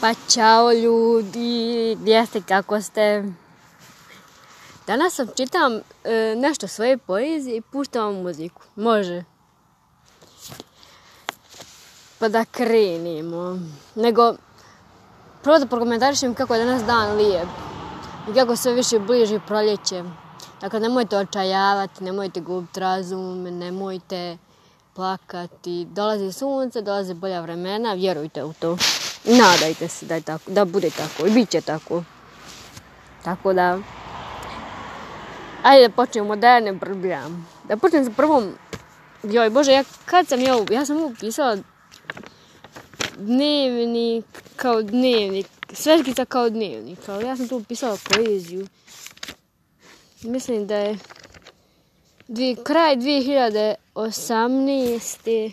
Pa čao ljudi, gdje ste, kako ste? Danas sam čitam e, nešto svoje poezije i puštam muziku. Može? Pa da krenimo. Nego, prvo da prokomentarišem kako je danas dan lijep. I kako sve više bliži proljeće. Dakle, nemojte očajavati, nemojte gubiti razum, nemojte plakati. Dolazi sunce, dolaze bolja vremena, vjerujte u to. Nadajte se da, je tako, da bude tako i bit će tako. Tako da, ajde da počnemo modernim program. Da počnem sa prvom, joj bože, ja kad sam ja, ja sam ovo pisala dnevnik kao dnevnik, svetkica kao dnevnik, ali ja sam tu pisala poeziju. Mislim da je dvije, kraj 2018.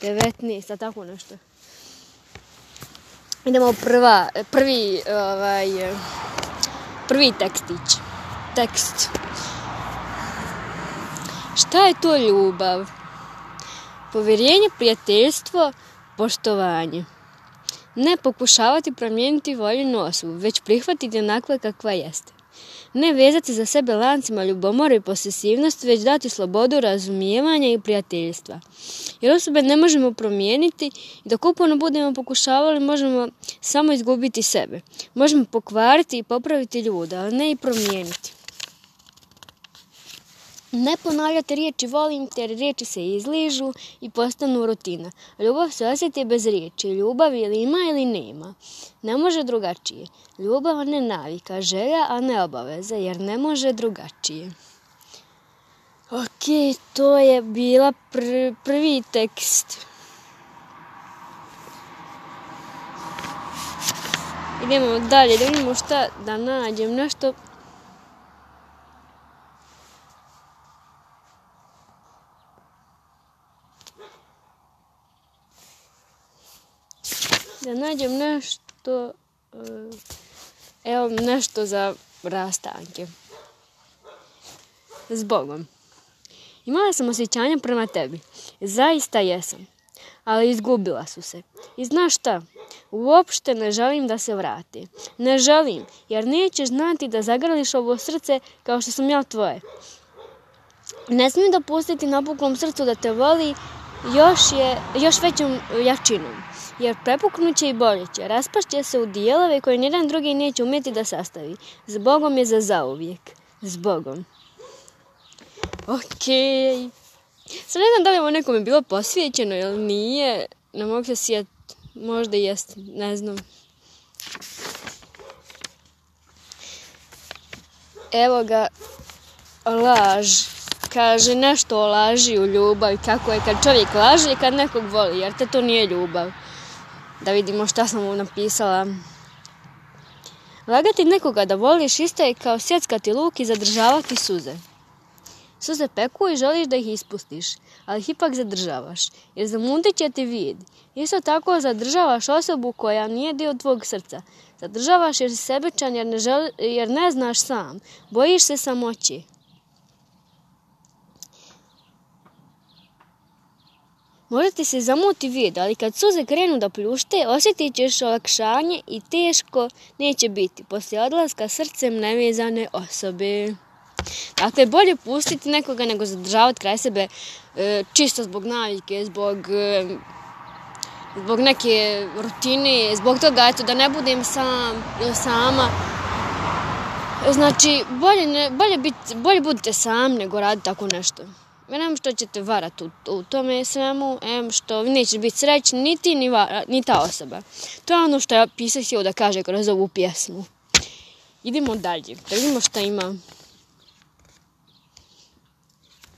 19. tako nešto. Idemo prva, prvi, ovaj, prvi tekstić. Tekst. Šta je to ljubav? Povjerenje, prijateljstvo, poštovanje. Ne pokušavati promijeniti voljenu osobu, već prihvatiti onakva kakva jeste. Ne vezati za sebe lancima ljubomora i posesivnost, već dati slobodu razumijevanja i prijateljstva. Jer osobe ne možemo promijeniti i dok uporno budemo pokušavali možemo samo izgubiti sebe. Možemo pokvariti i popraviti ljude, ali ne i promijeniti. Ne ponavljati riječi volim te jer riječi se izližu i postanu rutina. Ljubav se osjeti bez riječi. Ljubav ili ima ili nema. Ne može drugačije. Ljubav ne navika, želja, a ne obaveza, jer ne može drugačije. Ok, to je bila pr prvi tekst. Idemo dalje, da vidimo šta da nađem, nešto da nađem nešto, eh, evo nešto za rastanke. Zbogom. Imala sam osjećanja prema tebi. Zaista jesam. Ali izgubila su se. I znaš šta? Uopšte ne želim da se vrati. Ne želim, jer nećeš znati da zagrališ ovo srce kao što sam ja tvoje. Ne smijem dopustiti napuklom srcu da te voli još, je, još većom jačinom jer prepuknuće i boljeće, raspašće se u dijelove koje nijedan drugi neće umjeti da sastavi. Zbogom je za zauvijek. Zbogom. Okej. Sad ne znam da li ovo nekome bilo posvijećeno ili nije. Ne mogu se sjet. Možda jest. Ne znam. Evo ga. Laž. Kaže nešto o laži u ljubavi. Kako je kad čovjek laže i kad nekog voli. Jer te to nije ljubav da vidimo šta sam mu napisala. Lagati nekoga da voliš isto je kao sjeckati luk i zadržavati suze. Suze peku i želiš da ih ispustiš, ali ih ipak zadržavaš, jer zamundit će ti vid. Isto tako zadržavaš osobu koja nije dio tvog srca. Zadržavaš jer si sebečan jer ne, želi, jer ne znaš sam. Bojiš se samoći. Možda ti se zamuti vid, ali kad suze krenu da pljušte, osjetit ćeš olakšanje i teško neće biti poslije odlaska srcem nevezane osobe. Dakle, bolje pustiti nekoga nego zadržavati kraj sebe e, čisto zbog navike, zbog, e, zbog neke rutine, zbog toga eto, da ne budem sam ili sama. Znači, bolje, ne, bolje, bit, bolje budite sam nego raditi tako nešto. Em što ćete varati u, u tome svemu, em što vi nećete biti srećni, ni ti, ni, vara, ni ta osoba. To je ono što ja pisac htio da kaže kroz ovu pjesmu. Idemo dalje, da vidimo šta ima.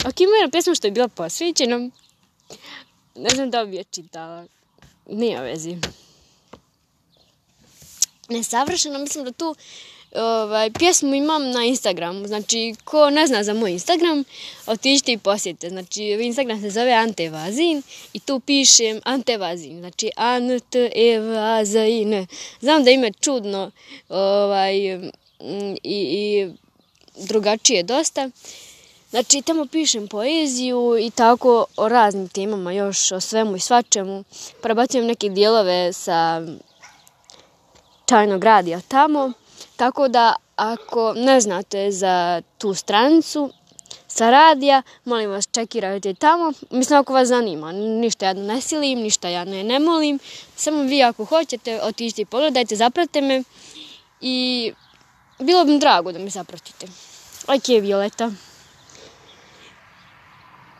Ok, ima jedna pjesma što je bila posvećena. Ne znam da bi je čitala. Nije vezi. Nesavršeno, mislim da tu ovaj, pjesmu imam na Instagramu. Znači, ko ne zna za moj Instagram, otiđite i posjetite. Znači, Instagram se zove Ante Vazin i tu pišem Ante Vazin. Znači, Ante e Vazin. Znam da ime čudno ovaj, i, i drugačije dosta. Znači, tamo pišem poeziju i tako o raznim temama, još o svemu i svačemu. Prebacujem neke dijelove sa čajnog radija tamo. Tako da ako ne znate za tu stranicu sa radija, molim vas čekirajte tamo. Mislim ako vas zanima, ništa ja ne silim, ništa ja ne, ne molim. Samo vi ako hoćete otići i pogledajte, zaprate me. I bilo bi mi drago da me zapratite. Ok, Violeta.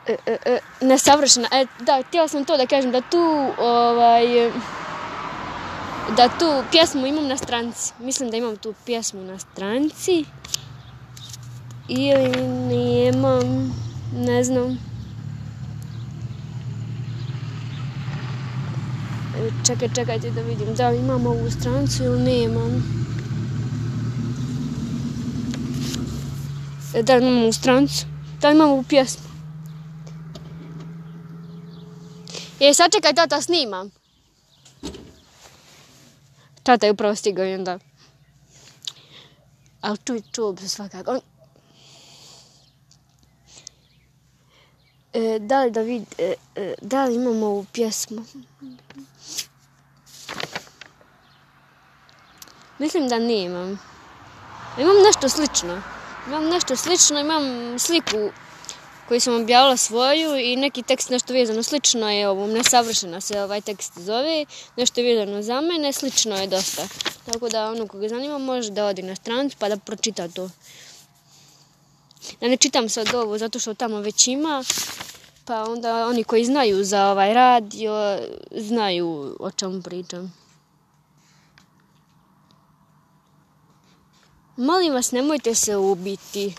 E, e, e, nesavršena. E, da, htjela sam to da kažem, da tu, ovaj, da tu pjesmu imam na stranci. Mislim da imam tu pjesmu na stranci. Ili nemam, ne znam. Čekaj, čekajte da vidim da li imam ovu strancu ili nemam. E, da li imam ovu strancu? Da li imam ovu pjesmu? E, sačekaj, tata, snimam. Tata je upravo stigao i onda... Ali čuj, čuo bi svakako. On... E, da li da vid... E, e, da li imam ovu pjesmu? Mislim da nemam. Imam nešto slično. Imam nešto slično, imam sliku koju sam objavila svoju i neki tekst nešto vezano slično je ovom, nesavršeno se ovaj tekst zove, nešto vezano za mene, slično je dosta. Tako da ono koga zanima može da odi na stranicu pa da pročita to. Da ne čitam sad ovo zato što tamo već ima, pa onda oni koji znaju za ovaj radio znaju o čemu pričam. Molim vas, nemojte se ubiti.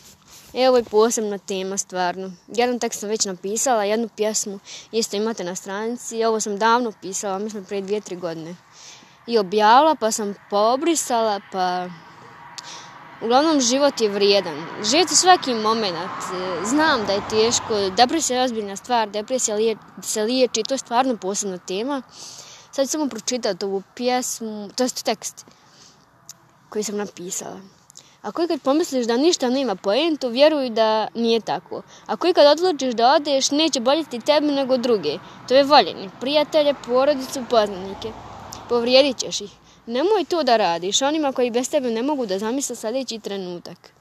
E, ovo je posebna tema, stvarno. Jedan tekst sam već napisala, jednu pjesmu isto imate na stranici. Ovo sam davno pisala, mislim prije dvije, tri godine. I objavila, pa sam pobrisala, pa... Uglavnom, život je vrijedan. Živjeti svaki moment. Znam da je teško. Depresija je ozbiljna stvar. Depresija se liječi. To je stvarno posebna tema. Sad ću samo pročitati ovu pjesmu, to je tekst koji sam napisala. Ako ikad pomisliš da ništa nema poentu, vjeruj da nije tako. Ako ikad odlučiš da odeš, neće boljeti tebe nego druge. To je voljeni, prijatelje, porodicu, poznanike. Povrijedit ćeš ih. Nemoj to da radiš onima koji bez tebe ne mogu da zamisle sljedeći trenutak.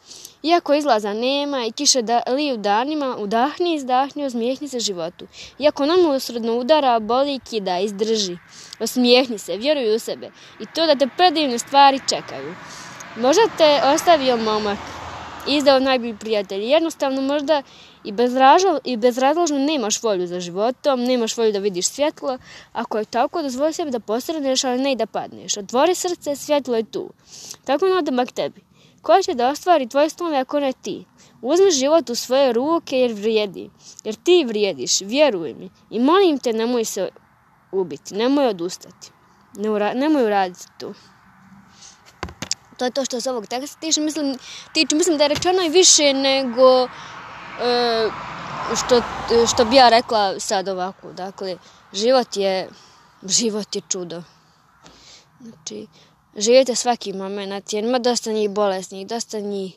Iako izlaza nema i kiše da liju danima, udahni, izdahni, osmijehni se životu. Iako nam usredno udara, boli, kida, izdrži. Osmijehni se, vjeruj u sebe. I to da te predivne stvari čekaju. Možda te ostavio momak, izdao najbolji prijatelj. Jednostavno možda i, bezražlo, i bezrazložno nemaš volju za životom, nemaš volju da vidiš svjetlo. Ako je tako, dozvoli sebi da postraneš, ali ne i da padneš. Otvori srce, svjetlo je tu. Tako na odomak tebi. Ko će da ostvari tvoje snove ako ne ti? Uzmi život u svoje ruke jer vrijedi. Jer ti vrijediš, vjeruj mi. I molim te, nemoj se ubiti, nemoj odustati. Ne nemoj uraditi to. To je to što se ovog teksta tiče. Mislim, tiče, mislim da je rečeno i više nego e, što, što bi ja rekla sad ovako. Dakle, život je, život je čudo. Znači, živite svaki moment, jer ima dosta njih bolesnih, dosta njih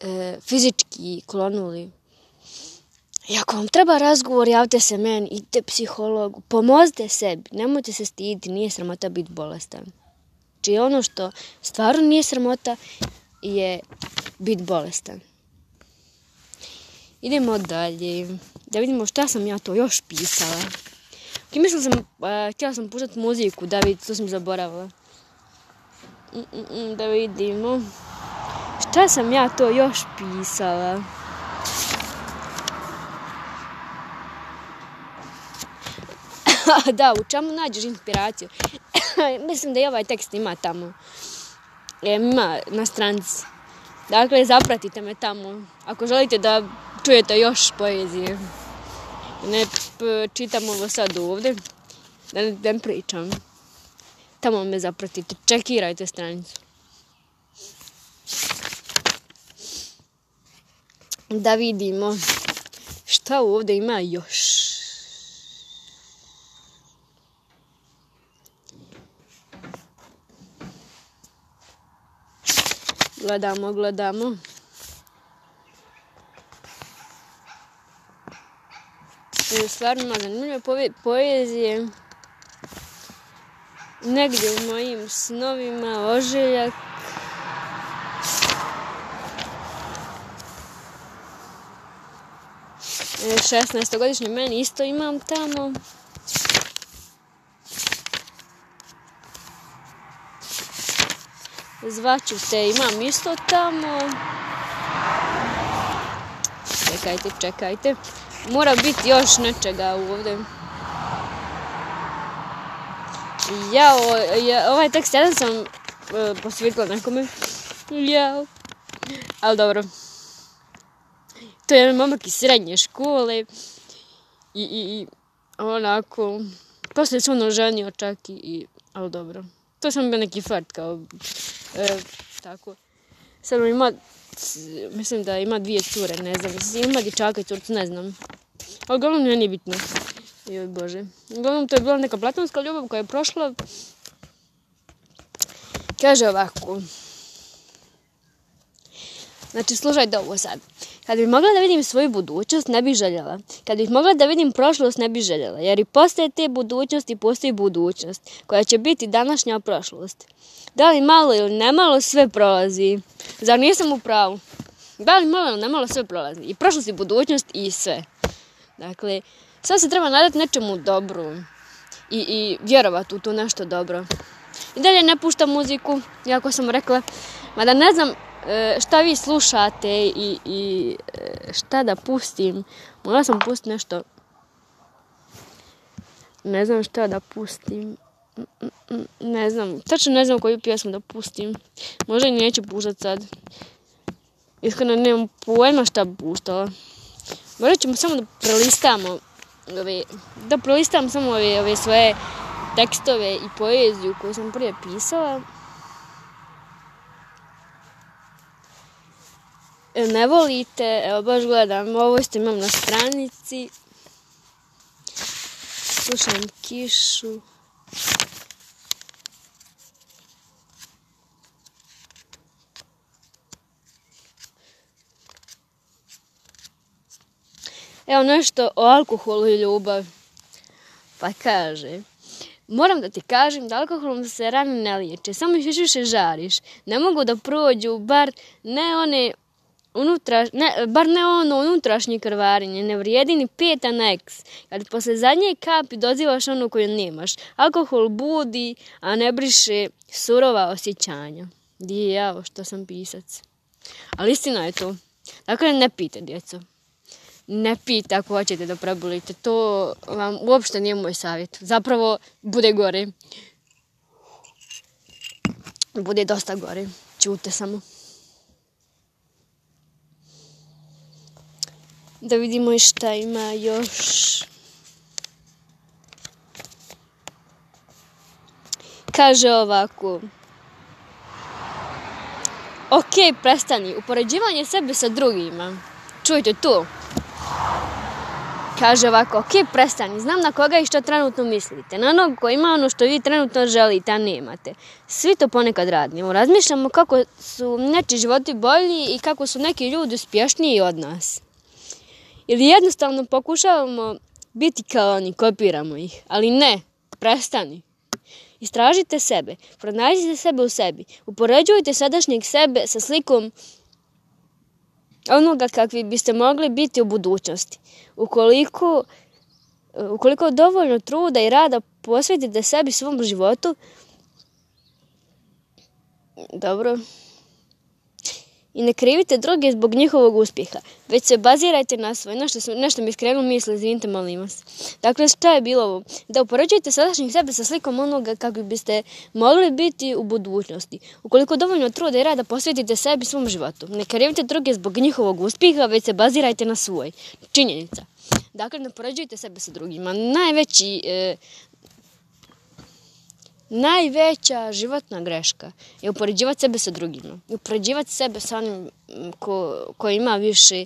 e, fizički klonuli. I ako vam treba razgovor, javite se meni, idite psihologu, pomozite sebi, nemojte se stiditi, nije sramota biti bolestan. Znači ono što stvarno nije sramota je biti bolestan. Idemo dalje. Da vidimo šta sam ja to još pisala. Ok, mislila sam, htjela sam puštati muziku, da vidite, to sam zaboravila. Mm, mm, da vidimo. Šta sam ja to još pisala? da, u čemu nađeš inspiraciju? Mislim da i ovaj tekst ima tamo. E, ima na stranci. Dakle, zapratite me tamo. Ako želite da čujete još poezije. Ne čitam ovo sad ovdje. Da ne, ne pričam. Tamo me zapratite. Čekirajte stranicu. Da vidimo šta ovdje ima još. Gledamo, gledamo. Stvarno ima zanimljive poezije. negdje u mojim snovima ožiljak e, 16-godišnji meni isto imam tamo. Zvaću te, imam isto tamo. Čekajte, čekajte. Mora biti još nečega ovdje. Ja, ovaj tekst jedan sam uh, posvitla nekome. Ja. Ali dobro. To je jedan momak iz srednje škole. I, i, i onako... Poslije se on oženio čak i, i... Ali dobro. To sam bio neki fart kao... E, tako. Sad ima... Mislim da ima dvije cure, ne znam. Ima dječaka i curcu, ne znam. Ali uglavnom nije bitno. Joj bože. Uglavnom to je bila neka platonska ljubav koja je prošla. Kaže ovako. Znači, slušajte ovo sad. Kad bih mogla da vidim svoju budućnost, ne bih željela. Kad bih mogla da vidim prošlost, ne bih željela. Jer i postoje te budućnosti, postoji budućnost, koja će biti današnja prošlost. Da li malo ili nemalo, sve prolazi. Zar nisam u pravu? Da li malo ili nemalo, sve prolazi. I prošlost i budućnost i sve. Dakle, sad se treba nadati nečemu dobru. I, i vjerovati u to nešto dobro. I dalje ne puštam muziku, jako sam rekla. Mada ne znam šta vi slušate i, i e, šta da pustim. Mogla sam pustiti nešto. Ne znam šta da pustim. Ne znam, tačno ne znam koju pjesmu da pustim. Možda i neću puštati sad. Iskreno nemam pojma šta bi puštala. Možda ćemo samo da prelistamo ove, da prolistam samo ove, ove svoje tekstove i poeziju koju sam prije pisala. Ne volite, evo baš gledam, ovo isto imam na stranici. Slušam kišu. Evo nešto o alkoholu i ljubavi. Pa kaže, moram da ti kažem da alkoholom se rane ne liječe, samo još više žariš. Ne mogu da prođu, bar ne one unutra, ne, bar ne ono unutrašnje krvarenje, ne vrijedi ni pet aneks. Kad posle zadnje kapi dozivaš onu koju nemaš. Alkohol budi, a ne briše surova osjećanja. Di ja, što sam pisac. Ali istina je to. Dakle, ne pite, djeco ne pite ako hoćete da prebolite. To vam uopšte nije moj savjet. Zapravo, bude gore. Bude dosta gore. Čute samo. Da vidimo šta ima još. Kaže ovako. Ok, prestani. Upoređivanje sebe sa drugima. Čujte to. Kaže ovako, ok, prestani, znam na koga i što trenutno mislite. Na onog koji ima ono što vi trenutno želite, a nemate. Svi to ponekad radimo. Razmišljamo kako su neči životi bolji i kako su neki ljudi uspješniji od nas. Ili jednostavno pokušavamo biti kao oni, kopiramo ih. Ali ne, prestani. Istražite sebe, pronađite sebe u sebi. Upoređujte sadašnjeg sebe sa slikom onoga kakvi biste mogli biti u budućnosti. Ukoliko, ukoliko dovoljno truda i rada posvetite sebi svom životu, dobro, i ne krivite druge zbog njihovog uspjeha, već se bazirajte na svoje. Nešto, nešto mi skrenuo misle, izvinite, molim vas. Dakle, šta je bilo ovo? Da upoređujete sadašnjeg sebe sa slikom onoga kako biste mogli biti u budućnosti. Ukoliko dovoljno truda i rada posvetite sebi svom životu, ne krivite druge zbog njihovog uspjeha, već se bazirajte na svoj. Činjenica. Dakle, ne upoređujte sebe sa drugima. Najveći e, najveća životna greška je upoređivati sebe sa drugima. Upoređivati sebe sa onim ko, ko ima više,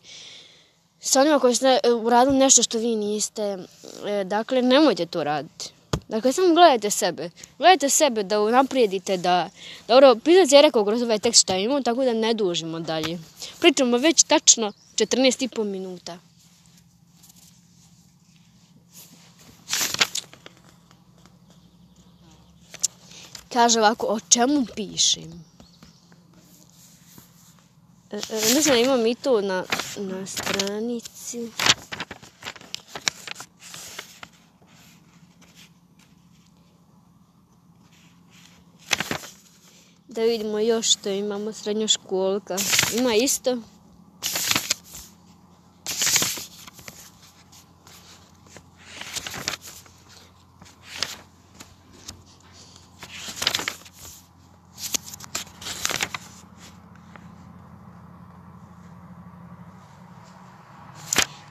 sa onima koji su uradili nešto što vi niste. E, dakle, nemojte to raditi. Dakle, samo gledajte sebe. Gledajte sebe da naprijedite da... Dobro, pisac je rekao kroz ovaj tekst šta imamo, tako da ne dužimo dalje. Pričamo već tačno 14,5 minuta. Kaže ovako, o čemu pišem? E, e, mislim da imam i to na, na stranici. Da vidimo još što imamo srednjoškolka. Ima isto.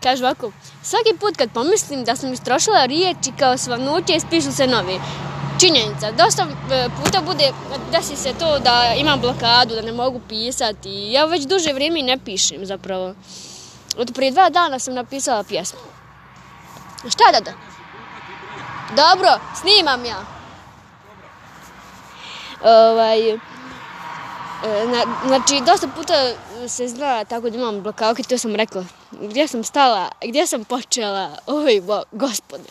Kaže ovako, svaki put kad pomislim da sam istrošila riječi kao svanuće, ispišu se novi. Činjenica, dosta e, puta bude, desi se to da imam blokadu, da ne mogu pisati. Ja već duže vrijeme ne pišem zapravo. Od prije dva dana sam napisala pjesmu. Šta da da? Dobro, snimam ja. Ovaj, znači, dosta puta se zna tako da imam blokauke, to sam rekla. Gdje sam stala, gdje sam počela, oj, bo, gospode.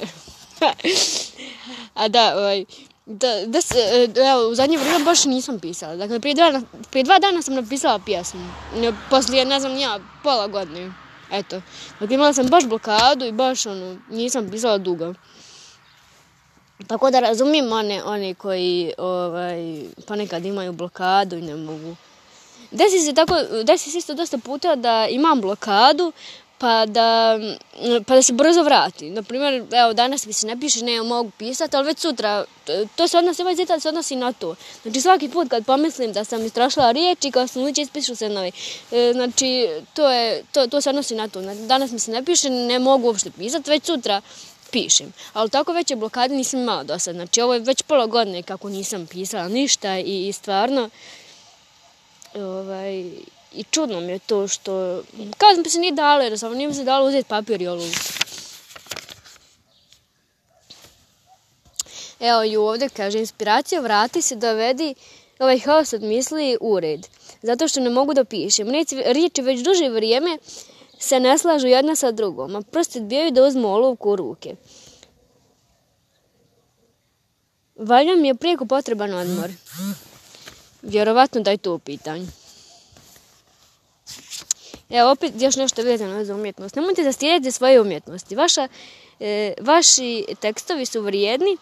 A da, ovaj, da, da se, evo, u zadnje vrijeme baš nisam pisala. Dakle, prije dva, prije dva dana sam napisala pjesmu. Poslije, ne znam, ja, pola godine. Eto. Dakle, imala sam baš blokadu i baš, ono, nisam pisala dugo. Tako da razumijem one, one koji ovaj, ponekad imaju blokadu i ne mogu Desi se tako, desi se isto dosta puta da imam blokadu, pa da, pa da se brzo vrati. Naprimjer, evo, danas mi se ne piše, ne mogu pisati, ali već sutra, to se odnosi, ovaj citat se odnosi na to. Znači, svaki put kad pomislim da sam istrašila riječi, kao sam uliče, ispišu se novi. E, znači, to, je, to, to se odnosi na to. Danas mi se ne piše, ne mogu uopšte pisati, već sutra pišem. Ali tako veće blokade nisam imala do sad. Znači, ovo je već pola godine kako nisam pisala ništa i, i stvarno, ovaj, i čudno mi je to što, kao da mi se nije dalo, jer samo nije mi se dalo uzeti papir i olup. Evo i ovdje kaže, inspiracija vrati se dovedi ovaj haos od misli u red. Zato što ne mogu da pišem. Riječi već duže vrijeme se ne slažu jedna sa drugom, a prsti odbijaju da uzmu olovku u ruke. Valja mi je prijeko potreban odmor. Vjerovatno da je to u pitanju. Evo opet još nešto vezano za umjetnost. Nemojte zastijediti svoje umjetnosti. Vaša, e, vaši tekstovi su vrijedni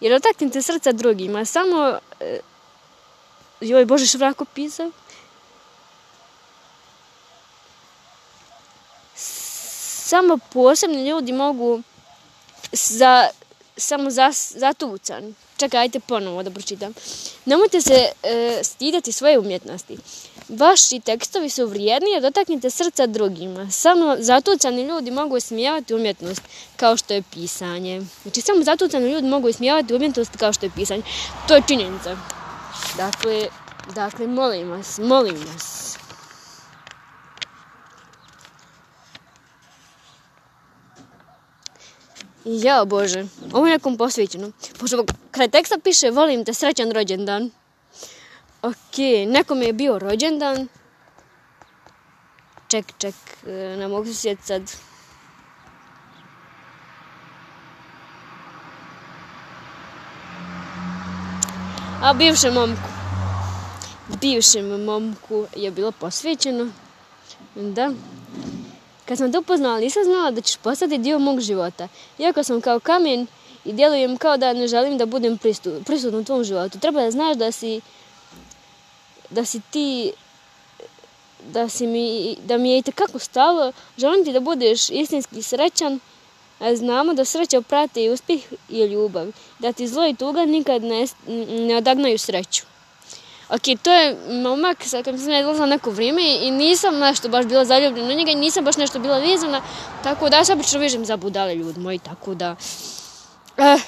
jer otaknite srca drugima. Samo, e, joj Bože vrako pisao. Samo posebni ljudi mogu za, samo za, zatucan Čekaj, ajte ponovo da pročitam. Nemojte se e, stidati svoje umjetnosti. Vaši tekstovi su vrijedni jer dotaknite srca drugima. Samo zatucani ljudi mogu ismijavati umjetnost kao što je pisanje. Znači, samo zatucani ljudi mogu ismijavati umjetnost kao što je pisanje. To je činjenica. Dakle, dakle, molim vas, molim vas. Jao Bože, ovo je nekom posvećeno. Pošto kraj teksta piše volim te srećan rođendan. Ok, nekom je bio rođendan. Ček, ček, e, ne mogu se sjeti sad. A bivšem momku. Bivšem momku je bilo posvećeno. Da. Kad sam te upoznala, nisam znala da ćeš postati dio mog života. Iako sam kao kamen i djelujem kao da ne želim da budem prisutna u tvom životu. Treba da znaš da si, da si ti, da, si mi, da mi je tekako stalo. Želim ti da budeš istinski srećan, a znamo da sreća prate i uspjeh i ljubav. Da ti zlo i tuga nikad ne, ne odagnaju sreću. Ok, to je momak sa kojim sam ja neko vrijeme i nisam nešto baš bila zaljubljena u njega i nisam baš nešto bila vezana, tako da ja se obično vežem za budale ljudi moji, tako da... Eh,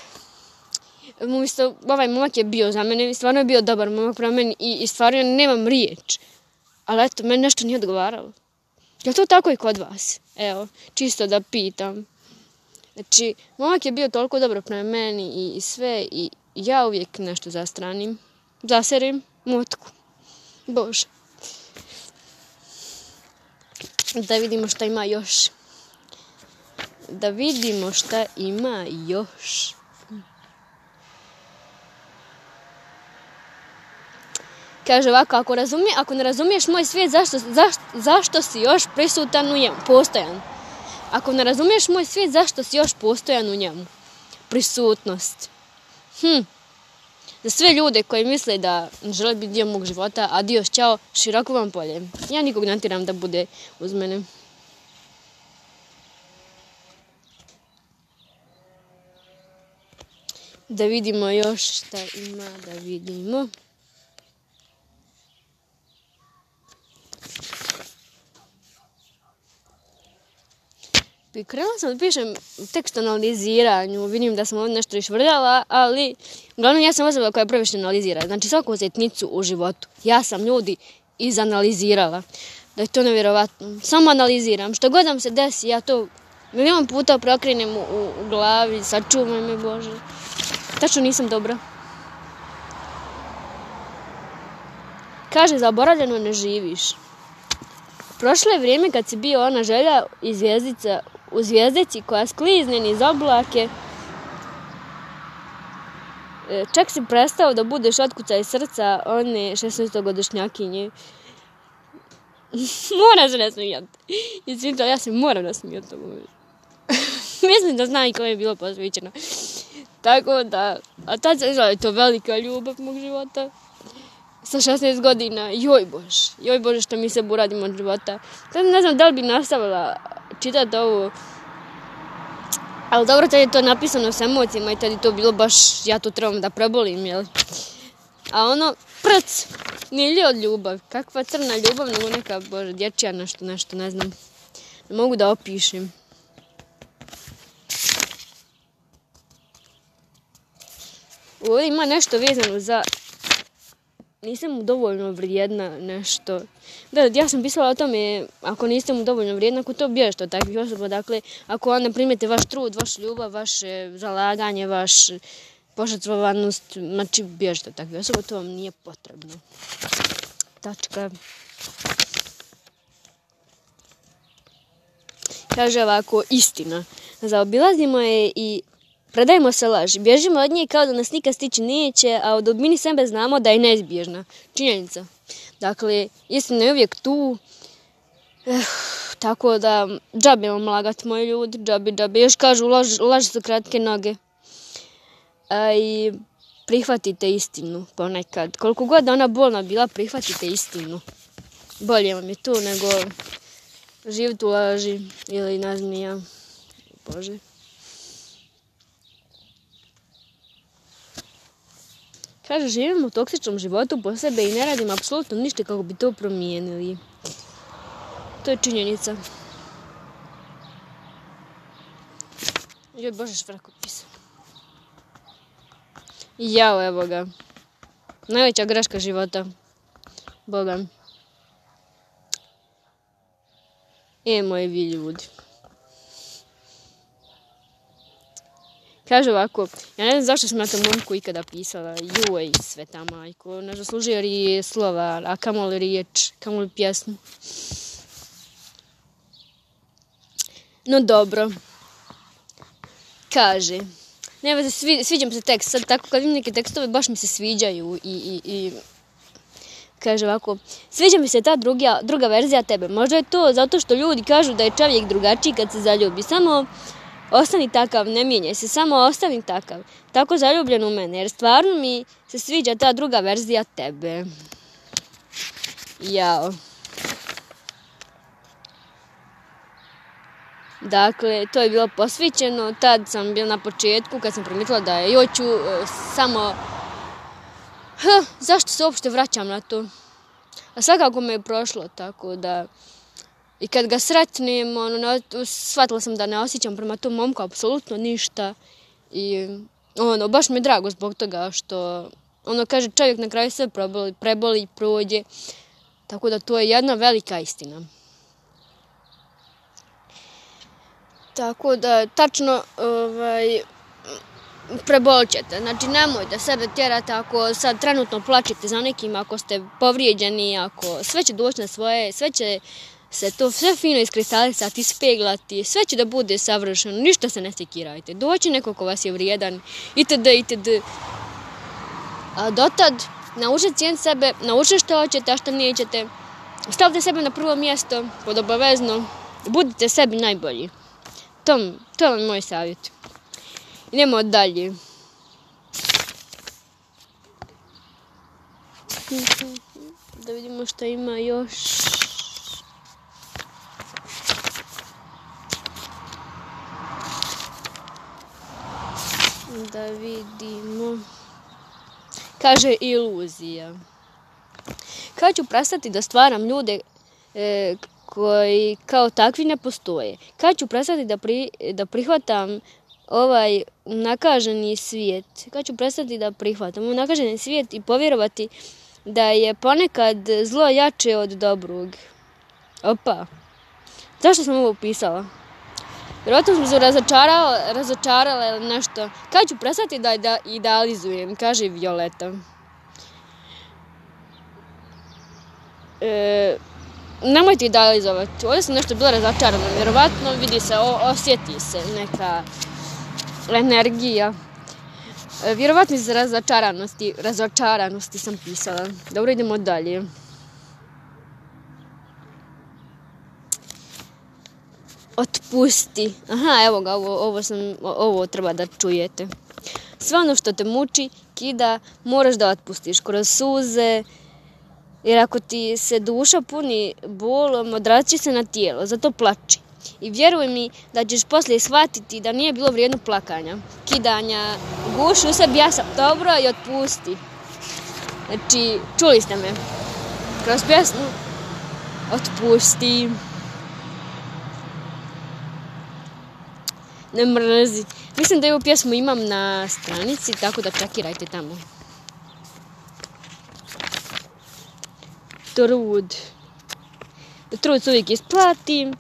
umjesto, ovaj momak je bio za mene, stvarno je bio dobar momak prema meni i, i stvarno nemam riječ. Ali eto, meni nešto nije odgovaralo. Je to tako i kod vas? Evo, čisto da pitam. Znači, momak je bio toliko dobro prema meni i, i sve i ja uvijek nešto zastranim, zaserim motku. Bože. Da vidimo šta ima još. Da vidimo šta ima još. Kaže ovako, ako, razumije, ako ne razumiješ moj svijet, zašto, zašto, zašto si još prisutan u njemu, postojan? Ako ne razumiješ moj svijet, zašto si još postojan u njemu? Prisutnost. Hm. Za sve ljude koji misle da žele biti dio mog života, adios, čao, široko vam polje. Ja nikog ne da bude uz mene. Da vidimo još šta ima, da vidimo. Krenula sam da pišem tekst o analiziranju, vidim da sam ovdje nešto išvrljala, ali uglavnom ja sam osoba koja previše analizira. Znači svaku zetnicu u životu. Ja sam ljudi izanalizirala. Da je to nevjerovatno. Samo analiziram. Što god se desi, ja to milion puta prokrinem u, u glavi, sačuvaj me Bože. Tačno nisam dobra. Kaže, zaboravljeno ne živiš. Prošlo je vrijeme kad si bio ona želja i zvijezdica u zvijezdici koja sklizne niz oblake. E, čak si prestao da budeš iz srca one 16-godišnjakinje. Moram se nasmijati. Izvinite, ja se moram nasmijati. Mislim da zna i je bilo posvećeno. Tako da, a tad se je to velika ljubav mog života. Sa 16 godina, joj bož, joj bože što mi se buradim od života. Tad ne znam da li bi nastavila čitati ovo. Ali dobro, tad je to napisano s emocijama i tad je to bilo baš, ja to trebam da prebolim, jel? A ono, prc, nije od ljubav. Kakva crna ljubav, nego neka, bože, dječja nešto, nešto, ne znam. Ne mogu da opišem. Ovdje ima nešto vezano za nisam mu dovoljno vrijedna nešto. Da, ja sam pisala o tome, ako niste mu dovoljno vrijedna, ako to bježite od takvih osoba, dakle, ako onda primete vaš trud, vašu ljubav, vaše zalaganje, vaš požrtvovanost, znači bježite od takvih osoba, to vam nije potrebno. Tačka. Kaže ovako, istina. Zaobilazimo je i Predajmo se laži, bježimo od nje kao da nas nikad stići neće, a od dubini sebe znamo da je neizbježna. Činjenica. Dakle, istina je uvijek tu. Eh, tako da, džabe vam lagat, moji ljudi, džabe, džabe. Još kažu, laži su kratke noge. A i prihvatite istinu ponekad. Koliko god ona bolna bila, prihvatite istinu. Bolje vam je tu nego živjeti u laži ili ne znam ja. Bože. Kaže, živim u toksičnom životu po sebe i ne radim apsolutno ništa kako bi to promijenili. To je činjenica. Joj, Bože, švrakopis. Jao, evo ga. Najveća greška života. Boga. E, moji vi ljudi. Kaže ovako, ja ne znam zašto sam na tom momku ikada pisala, juj, sveta majko, ne zaslužio je slova, a kamoli riječ, kamoli pjesmu. No dobro, kaže, ne veze, sviđa mi se tekst, sad tako kad vidim neke tekstove baš mi se sviđaju i, i, i kaže ovako, sviđa mi se ta druga, druga verzija tebe, možda je to zato što ljudi kažu da je čovjek drugačiji kad se zaljubi, samo Ostani takav, ne mijenjaj se, samo ostani takav. Tako zaljubljen u mene, jer stvarno mi se sviđa ta druga verzija tebe. Jao. Dakle, to je bilo posvićeno, tad sam bila na početku kad sam primijetila da je joću e, samo... zašto se uopšte vraćam na to? A svakako me je prošlo, tako da... I kad ga sretnem, ono, shvatila sam da ne osjećam prema tom momku apsolutno ništa. I ono, baš mi je drago zbog toga što, ono, kaže čovjek na kraju sve preboli, preboli prođe. Tako da to je jedna velika istina. Tako da, tačno, ovaj, prebolit ćete. Znači, nemojte sebe tjerati ako sad trenutno plačite za nekim, ako ste povrijeđeni, ako sve će doći na svoje, sve će se to sve fino iskristalisati, ispeglati, sve će da bude savršeno, ništa se ne sekirajte. Doći neko ko vas je vrijedan, itd., itd. A dotad, naučite cijeniti sebe, naučite što hoćete, a što nećete. Stavite sebe na prvo mjesto, pod obavezno. Budite sebi najbolji. To, to je moj savjet. Idemo dalje. Da vidimo što ima još. Da vidimo. Kaže iluzija. Kad ću prestati da stvaram ljude e, koji kao takvi ne postoje? Kad ću prestati da, pri, da prihvatam ovaj nakaženi svijet? Kad ću prestati da prihvatam nakaženi svijet i povjerovati da je ponekad zlo jače od dobrog? Opa, zašto sam ovo pisala? Vjerojatno sam se razočarala, razočarala ili nešto. Kad ću prestati da, da idealizujem, kaže Violeta. E, nemojte idealizovati. Ovdje sam nešto bila razočarana. Vjerovatno vidi se, o, osjeti se neka energija. E, vjerovatno iz razočaranosti, razočaranosti sam pisala. Dobro, idemo dalje. Otpusti. Aha, evo ga, ovo, ovo, sam, ovo treba da čujete. Sve ono što te muči, kida, moraš da otpustiš kroz suze, jer ako ti se duša puni bolom, odraći se na tijelo, zato plači. I vjeruj mi da ćeš poslije shvatiti da nije bilo vrijedno plakanja, kidanja, guši u sebi, ja sam dobro i otpusti. Znači, čuli ste me. Kroz pjesmu otpusti. Ne mrzi. Mislim da ovu pjesmu imam na stranici, tako da čekirajte tamo. Trud. Trud se uvijek isplati.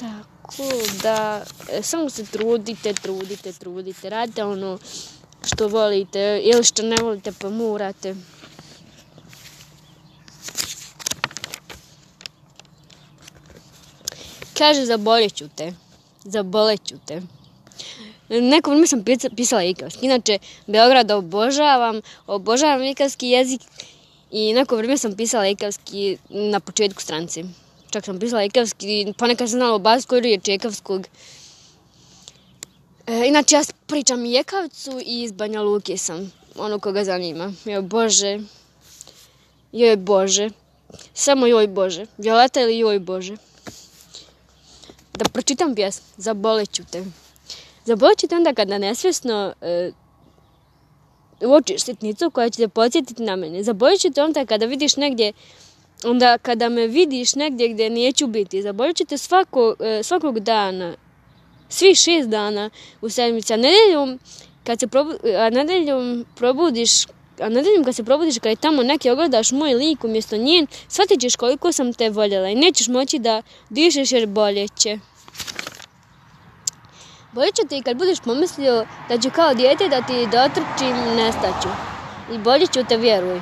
Tako da, e, samo se trudite, trudite, trudite. Radite ono što volite ili što ne volite pa morate. Kaže, zaborit ću te. Zabolet ću te. Neko vrijeme sam pisala ikavski. Inače, Beograd obožavam, obožavam ikavski jezik i neko vrijeme sam pisala ikavski na početku stranice. Čak sam pisala ikavski, ponekad sam znala o baskoj riječi ikavskog. E, inače, ja pričam i i iz Banja Luke sam. Ono koga zanima. Joj Bože. Joj Bože. Samo joj Bože. Violeta ili joj Bože. Da pročitam pjesmu. Zabolet ću te. Zabolet ću te onda kada nesvjesno e, uočiš sitnicu koja će te podsjetiti na mene. Zabolit ću te onda kada vidiš negdje onda kada me vidiš negdje gdje neću biti. Zabolit ću te svako, e, svakog dana svi šest dana u sedmici, a nedeljom kad se probu, a nedeljom probudiš a nedeljom kad se probudiš kad je tamo neki ogledaš moj lik umjesto njen, shvatit ćeš koliko sam te voljela i nećeš moći da dišeš jer bolje će. Bolje će te i kad budeš pomislio da ću kao dijete da ti dotrčim, nestaću. I bolje ću te vjeruj.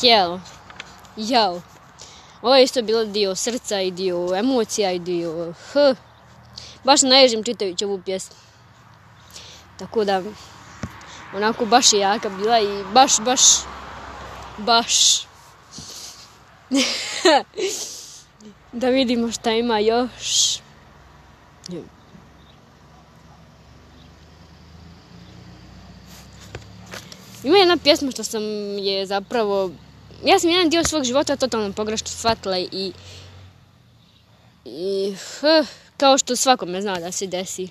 Tijelo. Jao. Ovo je isto bilo dio srca i dio emocija i dio... Huh baš naježim čitajući ovu pjesmu. Tako da, onako baš je jaka bila i baš, baš, baš. da vidimo šta ima još. Ima jedna pjesma što sam je zapravo... Ja sam jedan dio svog života totalno pogrešno shvatila i... I... Kao što svakome zna da se desi.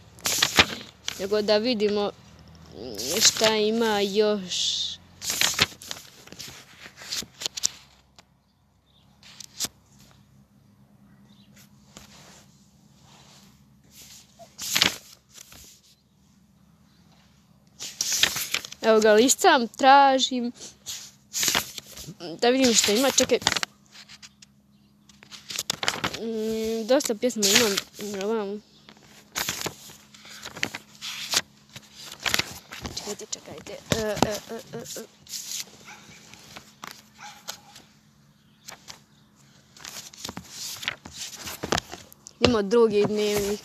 Nego da vidimo šta ima još. Evo ga listam, tražim. Da vidim što ima. Čekaj. Mm, dosta pjesma imam na Čekajte, čekajte. E, e, e, e, e. Drugi dnevnik.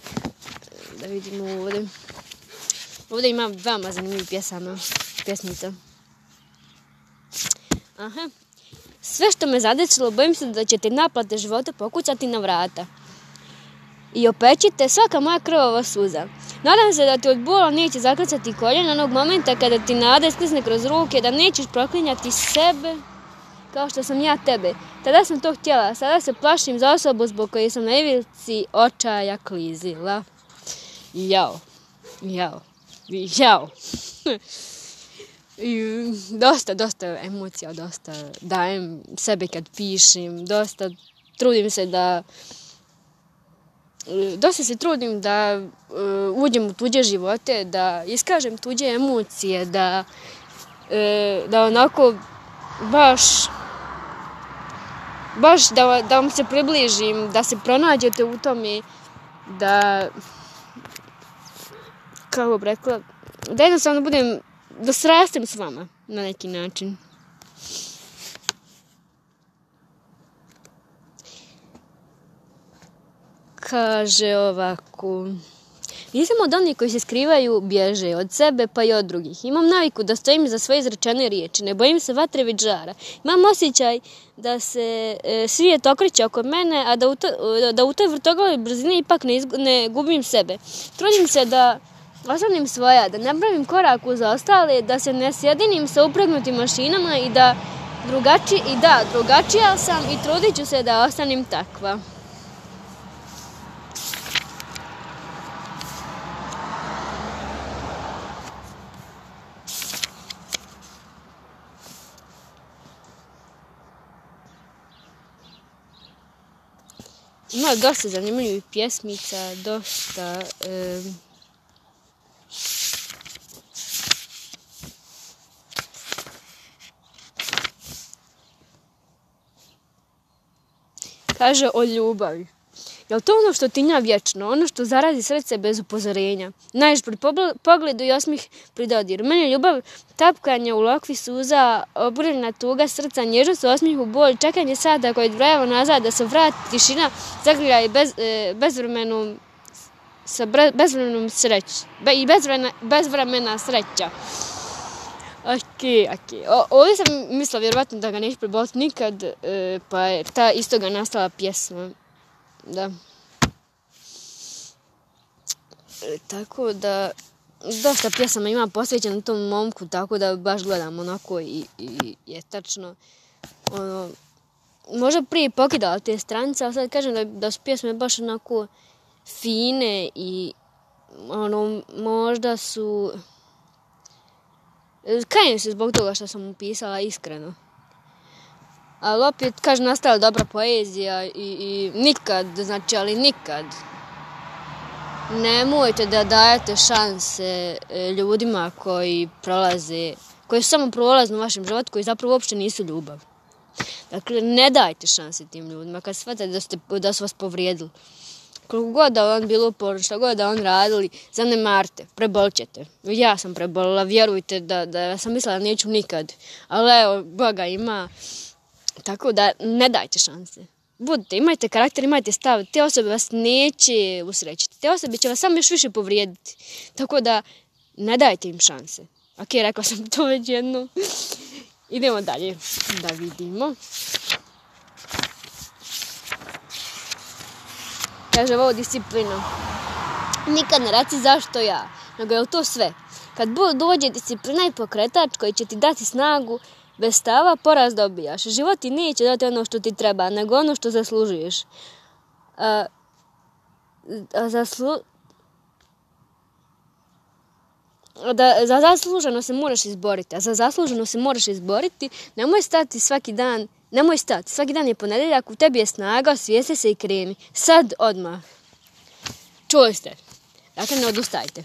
Da vidimo ovdje. Ovdje imam veoma zanimljivih pjesama. pjesmica. Aha. Sve što me zadesilo, bojim se da će ti naplate života pokucati na vrata. I opećite svaka moja krvava suza. Nadam se da ti od bola neće zakrcati koljena onog momenta kada ti nada isklizne kroz ruke, da nećeš proklinjati sebe kao što sam ja tebe. Tada sam to htjela, sada se plašim za osobu zbog koje sam na ivici očaja klizila. Jao, jao, jao. Dosta, dosta emocija, dosta dajem sebe kad pišem, dosta trudim se da dosta se trudim da uh, uđem u tuđe živote, da iskažem tuđe emocije, da, uh, da onako baš baš da, da vam se približim, da se pronađete u tome, da kako bi rekla, da jednostavno budem, da srastem s vama na neki način. Kaže ovako... Nisam od onih koji se skrivaju, bježe od sebe pa i od drugih. Imam naviku da stojim za svoje izrečene riječi, ne bojim se vatre već žara. Imam osjećaj da se e, svijet okreće oko mene, a da u, to, da u toj vrtoglavoj brzini ipak ne, izgu, ne gubim sebe. Trudim se da ostanem svoja, da ne pravim korak uz ostale, da se ne sjedinim sa upregnutim mašinama i da drugači, i da, drugačija sam i trudit ću se da ostanem takva. Ima dosta zanimljivih pjesmica, dosta... Kaže o ljubavi. Je li to ono što tinja vječno, ono što zarazi srce bez upozorenja? Naješ pri pogledu i osmih pri dodiru. Meni je ljubav tapkanje u lokvi suza, obrljena tuga srca, nježnost u osmihu bol, čekanje sada koje nazad da se vrati tišina, zagrlja i bez, e, bezvremenu sa bezvremenom sreć, be, i bezvremena, bezvremena sreća. Ok, ok. O, ovdje sam mislila vjerovatno da ga neću preboliti nikad, e, pa je ta istoga nastala pjesma da. E, tako da, dosta pjesama ima posvećeno tom momku, tako da baš gledam onako i, i je tačno, ono, možda prije pokidala te stranice, ali sad kažem da, da su pjesme baš onako fine i ono, možda su... Kajem se zbog toga što sam upisala iskreno. Ali opet, kaže, nastala dobra poezija i, i nikad, znači, ali nikad nemojte da dajete šanse e, ljudima koji prolaze, koji su samo prolazno u vašem životu, koji zapravo uopšte nisu ljubav. Dakle, ne dajte šanse tim ljudima kad shvatate da, ste, da su vas povrijedili. Koliko god da on bilo uporno, šta god da on radili, zanemarite, prebolćete. Ja sam prebolila, vjerujte da, da sam mislila da neću nikad. Ali evo, Boga ima, Tako da ne dajte šanse. Budite, imajte karakter, imajte stav. Te osobe vas neće usrećiti. Te osobe će vas samo još više povrijediti. Tako da ne dajte im šanse. Ok, rekla sam to već jedno. Idemo dalje da vidimo. Kaže ovo disciplina. Nikad ne raci zašto ja, nego je to sve. Kad dođe disciplina i pokretač koji će ti dati snagu, Bez stava poraz dobijaš. Život ti neće dati ono što ti treba, nego ono što zaslužuješ. A, a zaslu... Da, za zasluženo se moraš izboriti, a za zasluženo se moraš izboriti, nemoj stati svaki dan, nemoj stati, svaki dan je ponedeljak, u tebi je snaga, svijeste se i kreni. Sad, odmah. Čuli ste. Dakle, ne odustajte.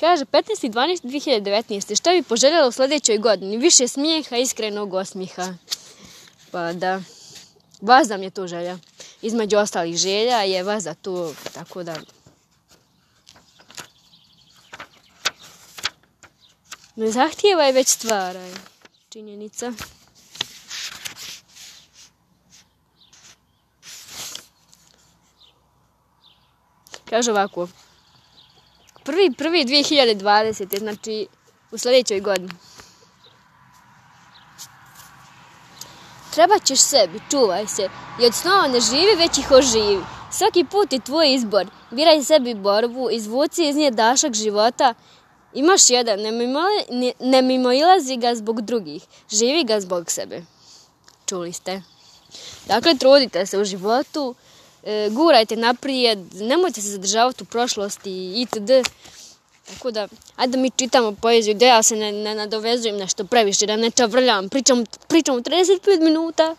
Kaže 15.12.2019. Šta bi poželjela u sljedećoj godini? Više smijeha, iskrenog osmiha. Pa da, vas da mi je to želja. Između ostalih želja je vas da to, tako da... Ne zahtijeva je već stvara. Činjenica. Kaže ovako. Prvi, prvi 2020. Znači, u sljedećoj godini. Treba ćeš sebi, čuvaj se i od snova ne živi, već ih oživi. Svaki put je tvoj izbor. Biraj sebi borbu, izvuci iz nje dašak života. Imaš jedan, ne mimo ilazi ga zbog drugih. Živi ga zbog sebe. Čuli ste. Dakle, trudite se u životu, e, gurajte naprijed, nemojte se zadržavati u prošlosti itd. Tako da, ajde da mi čitamo poeziju, da ja se ne, ne nadovezujem nešto previše, da ne čavrljam, pričam, pričam 35 minuta.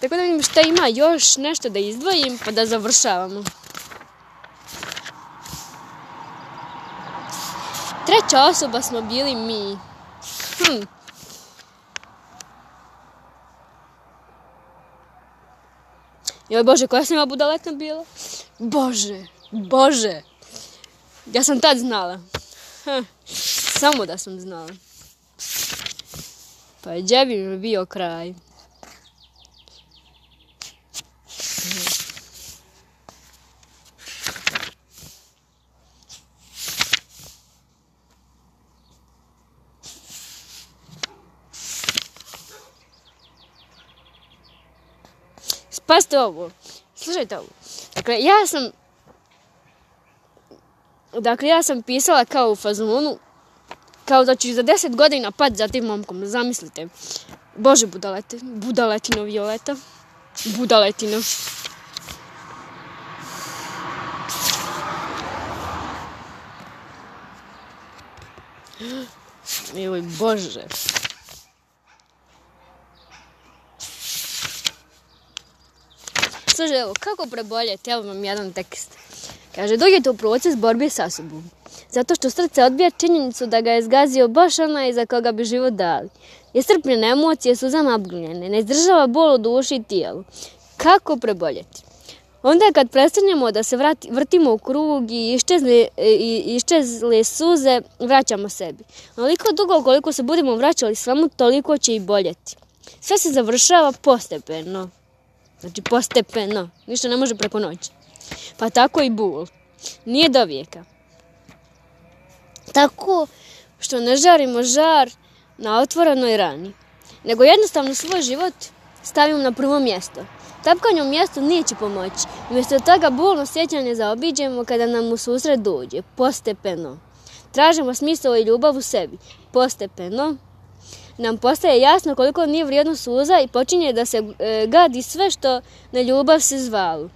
Tako da vidim šta ima još nešto da izdvojim pa da završavamo. Treća osoba smo bili mi. Hm. Joj Bože, koja sam ja budaletna bila? Bože, Bože. Ja sam tad znala. Hm. Samo da sam znala. Pa je mi bio kraj. Pazite ovo. Slušajte ovo. Dakle, ja sam... Dakle, ja sam pisala kao u fazonu, kao da ću za deset godina pad za tim momkom, zamislite. Bože, budalete, budaletino Violeta, budaletino. Joj, Bože. Slušaj, evo, kako preboljeti? Evo vam jedan tekst. Kaže, dođete u proces borbe sa sobom. Zato što srce odbija činjenicu da ga je zgazio baš onaj za koga bi život dali. Je strpljene emocije, su zamabljene, ne izdržava bol u duši i tijelu. Kako preboljeti? Onda kad prestanemo da se vrati, vrtimo u krug i iščezle, i iščezle suze, vraćamo sebi. Onoliko dugo koliko se budemo vraćali svemu, toliko će i boljeti. Sve se završava postepeno. Znači postepeno. Ništa ne može preko noći. Pa tako i bul. Nije do vijeka. Tako što ne žarimo žar na otvorenoj rani. Nego jednostavno svoj život stavimo na prvo mjesto. Tapkanje u mjestu neće pomoći. Umjesto toga bolno sjećanje zaobiđemo kada nam u susret dođe. Postepeno. Tražimo smisao i ljubav u sebi. Postepeno nam postaje jasno koliko nije vrijedno suza i počinje da se e, gadi sve što na ljubav se zvalo.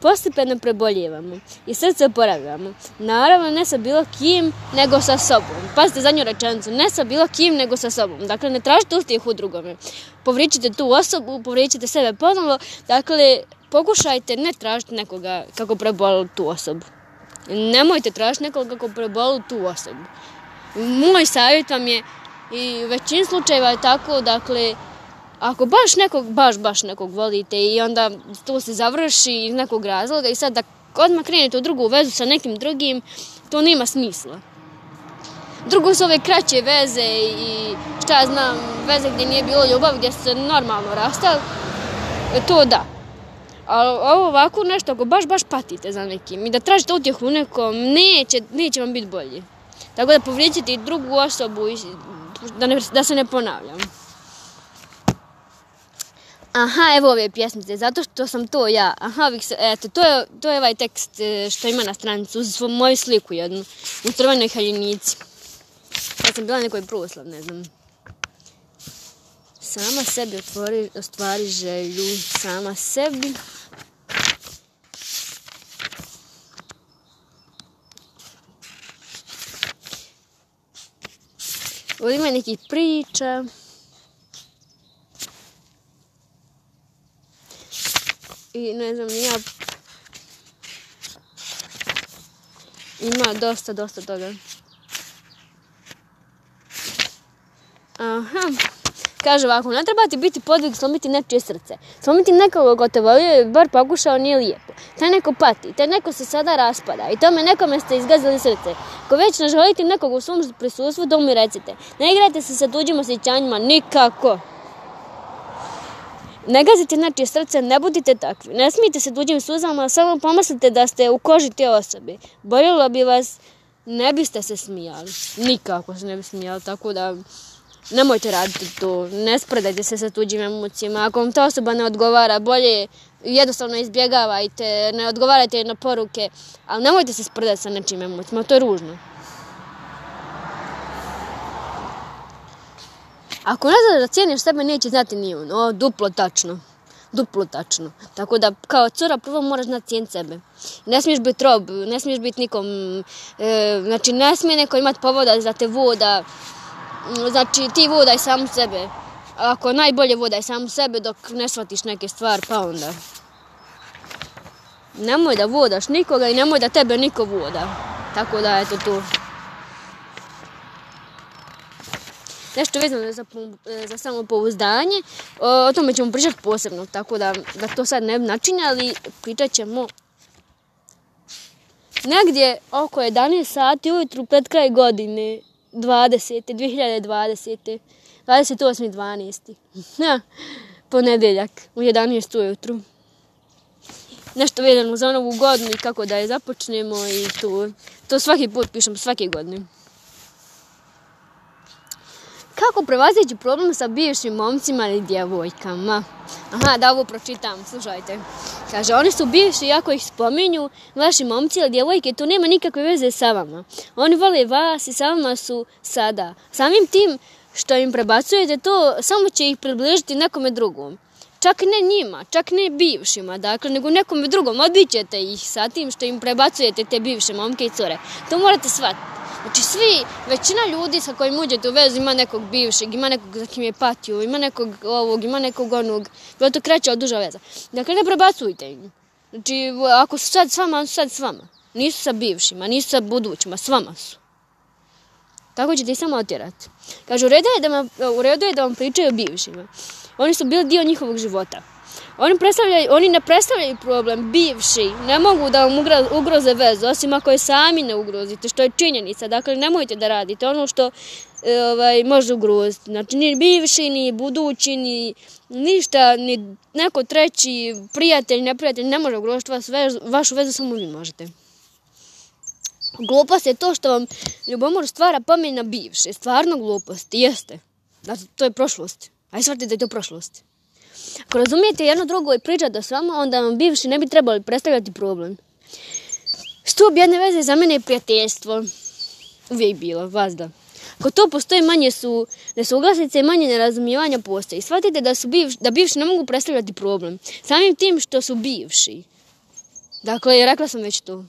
Postepeno preboljevamo i srce oporavljamo. Naravno ne sa bilo kim, nego sa sobom. Pazite zadnju rečenicu, ne sa bilo kim, nego sa sobom. Dakle, ne tražite uspjeh u drugome. Povričite tu osobu, povričite sebe ponovo. Dakle, pokušajte ne tražiti nekoga kako prebolu tu osobu. Nemojte tražiti nekoga kako prebolu tu osobu. Moj savjet vam je i u većini slučajeva je tako, dakle, ako baš nekog, baš, baš nekog volite i onda to se završi iz nekog razloga i sad da odmah krenete u drugu vezu sa nekim drugim, to nema smisla. Drugo su ove kraće veze i šta ja znam, veze gdje nije bilo ljubav, gdje se normalno rastali, to da. Ali ovo ovako nešto, ako baš, baš patite za nekim i da tražite utjehu u nekom, neće, neće vam biti bolje. Tako da povrijeđite i drugu osobu i da, da se ne ponavljam. Aha, evo ove pjesmice, zato što sam to ja. Aha, eto, to je, to je ovaj tekst e, što ima na stranicu uz moju sliku jednu, u crvenoj haljinici. Ja sam bila nekoj proslav, ne znam. Sama sebi otvori, ostvari želju, sama sebi. Ovdje ima nekih priča. I ne znam, ja... Ima dosta, dosta toga. Aha. Kaže ovako, ne treba ti biti podvig slomiti nečije srce. Slomiti nekoga ko te volio bar pokušao nije lijepo. Taj neko pati, taj neko se sada raspada i tome nekome ste izgazili srce. Ko već ne želite nekog u svom prisustvu, to mi recite. Ne igrajte se sa tuđim osjećanjima, nikako. Ne gazite znači srce, ne budite takvi. Ne smijete se tuđim suzama, samo pomislite da ste u koži te osobe. Boljelo bi vas, ne biste se smijali. Nikako se ne bi smijali, tako da nemojte raditi to. Ne spredajte se sa tuđim emocijama. Ako vam ta osoba ne odgovara, bolje jednostavno izbjegavajte, ne odgovarajte na poruke, ali nemojte se spredati sa nečim emocijama, to je ružno. Ako ne znaš da cijeniš sebe, neće znati ni on. O, duplo tačno. Duplo tačno. Tako da, kao cura, prvo moraš znati cijeniti sebe. Ne smiješ biti rob, ne smiješ biti nikom... E, znači, ne smije neko imati povoda za te voda. Znači, ti vodaj sam sebe. Ako najbolje vodaj sam sebe dok ne shvatiš neke stvari, pa onda... Nemoj da vodaš nikoga i nemoj da tebe niko voda. Tako da, eto to. nešto vezano za, e, za samopouzdanje. O tome ćemo pričati posebno, tako da, da to sad ne bi načinjali, pričat ćemo negdje oko 11 sati ujutru pred kraj godine 20. 2020. 28.12. Ja, ponedeljak u 11 ujutru. Nešto vezano za novu godinu kako da je započnemo i to, to svaki put pišem svake godine. Kako prevazići problem sa bivšim momcima ili djevojkama? Aha, da ovo pročitam, slušajte. Kaže, oni su bivši, jako ih spominju, vaši momci ili djevojke, to nema nikakve veze sa vama. Oni vole vas i sa vama su sada. Samim tim što im prebacujete to, samo će ih približiti nekome drugom. Čak ne njima, čak ne bivšima, dakle, nego nekome drugom. Odbićete ih sa tim što im prebacujete te bivše momke i cure. To morate shvatiti. Znači svi, većina ljudi sa kojim uđete u vezu ima nekog bivšeg, ima nekog za kim je patio, ima nekog ovog, ima nekog onog, bilo to kreće od duža veza. Dakle, ne prebacujte im. Znači, ako su sad s vama, su sad s vama. Nisu sa bivšima, nisu sa budućima, s vama su. Tako ćete ih samo otjerati. Kaže, u redu je da vam pričaju o bivšima. Oni su bili dio njihovog života. Oni, predstavljaju, oni ne predstavljaju problem, bivši, ne mogu da vam ugroze vezu, osim ako je sami ne ugrozite, što je činjenica. Dakle, nemojte da radite ono što e, ovaj, može ugroziti. Znači, ni bivši, ni budući, ni ništa, ni neko treći prijatelj, neprijatelj ne može ugroziti vas vezu, vašu vezu, samo vi možete. Glupost je to što vam ljubomor stvara pomen na bivše. Stvarno glupost, jeste. Znači, to je prošlost. Aj shvatite da je to prošlost. Ako razumijete jedno drugo i pričate s vama, onda vam bivši ne bi trebali predstavljati problem. Stup jedne veze za mene je prijateljstvo. Uvijek bilo, vazda. Ako to postoji manje su nesuglasice i manje nerazumijevanja postoji. Shvatite da, su bivši, da bivši ne mogu predstavljati problem. Samim tim što su bivši. Dakle, rekla sam već to.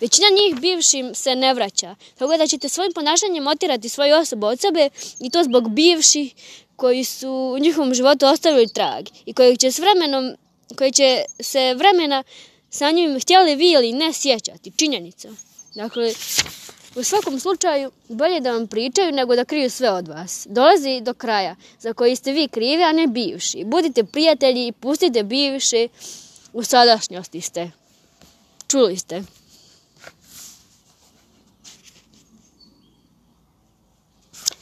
Većina njih bivšim se ne vraća. Tako da ćete svojim ponašanjem otirati svoju osobu od sebe i to zbog bivših koji su u njihovom životu ostavili trag i koji će s vremenom, koji će se vremena sa njim htjeli vi ili ne sjećati. Činjenica. Dakle, u svakom slučaju, bolje da vam pričaju nego da kriju sve od vas. Dolazi do kraja za koji ste vi krivi, a ne bivši. Budite prijatelji i pustite bivše u sadašnjosti ste. Čuli ste.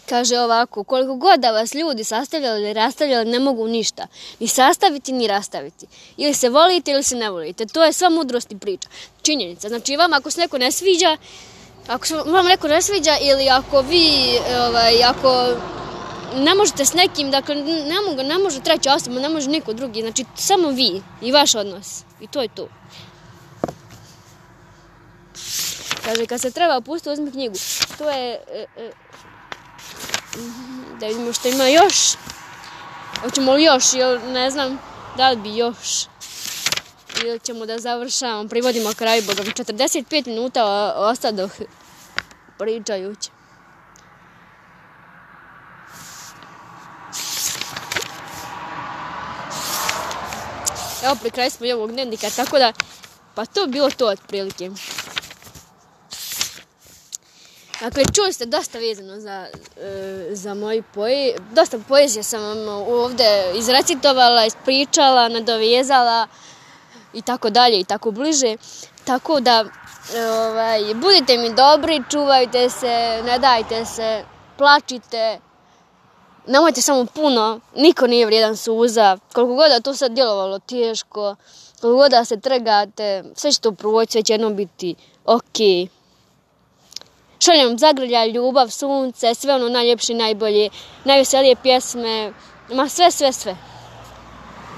Kaže ovako, koliko god da vas ljudi sastavljali ili rastavljali, ne mogu ništa. Ni sastaviti, ni rastaviti. Ili se volite ili se ne volite. To je sva mudrost i priča. Činjenica. Znači, vam ako se neko ne sviđa, ako se vam neko ne sviđa ili ako vi, ovaj, ako ne možete s nekim, dakle, ne, mogu, ne može treća osoba, ne može niko drugi. Znači, samo vi i vaš odnos. I to je to. Kaže, kad se treba opustiti, uzmi knjigu. To je... E, e, da vidimo što ima još. Hoćemo li još, ili ne znam da li bi još. Ili ćemo da završamo, privodimo kraj Boga. 45 minuta ostadoh pričajući. Evo pri kraju smo i ovog dnevnika, tako da, pa to bilo to otprilike. Dakle, čuli ste dosta vezano za, e, za moj poeziju. Dosta poezije sam vam ovde izrecitovala, ispričala, nadovezala i tako dalje i tako bliže. Tako da, ovaj, budite mi dobri, čuvajte se, ne dajte se, plačite, nemojte samo puno, niko nije vrijedan suza, koliko god da to sad djelovalo teško, koliko god da se trgate, sve će to proći, sve će jednom biti ok. Šaljem zagrlja, ljubav, sunce, sve ono najljepše najbolje, najveselije pjesme, ma sve, sve, sve.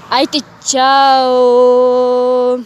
Ajde, čao!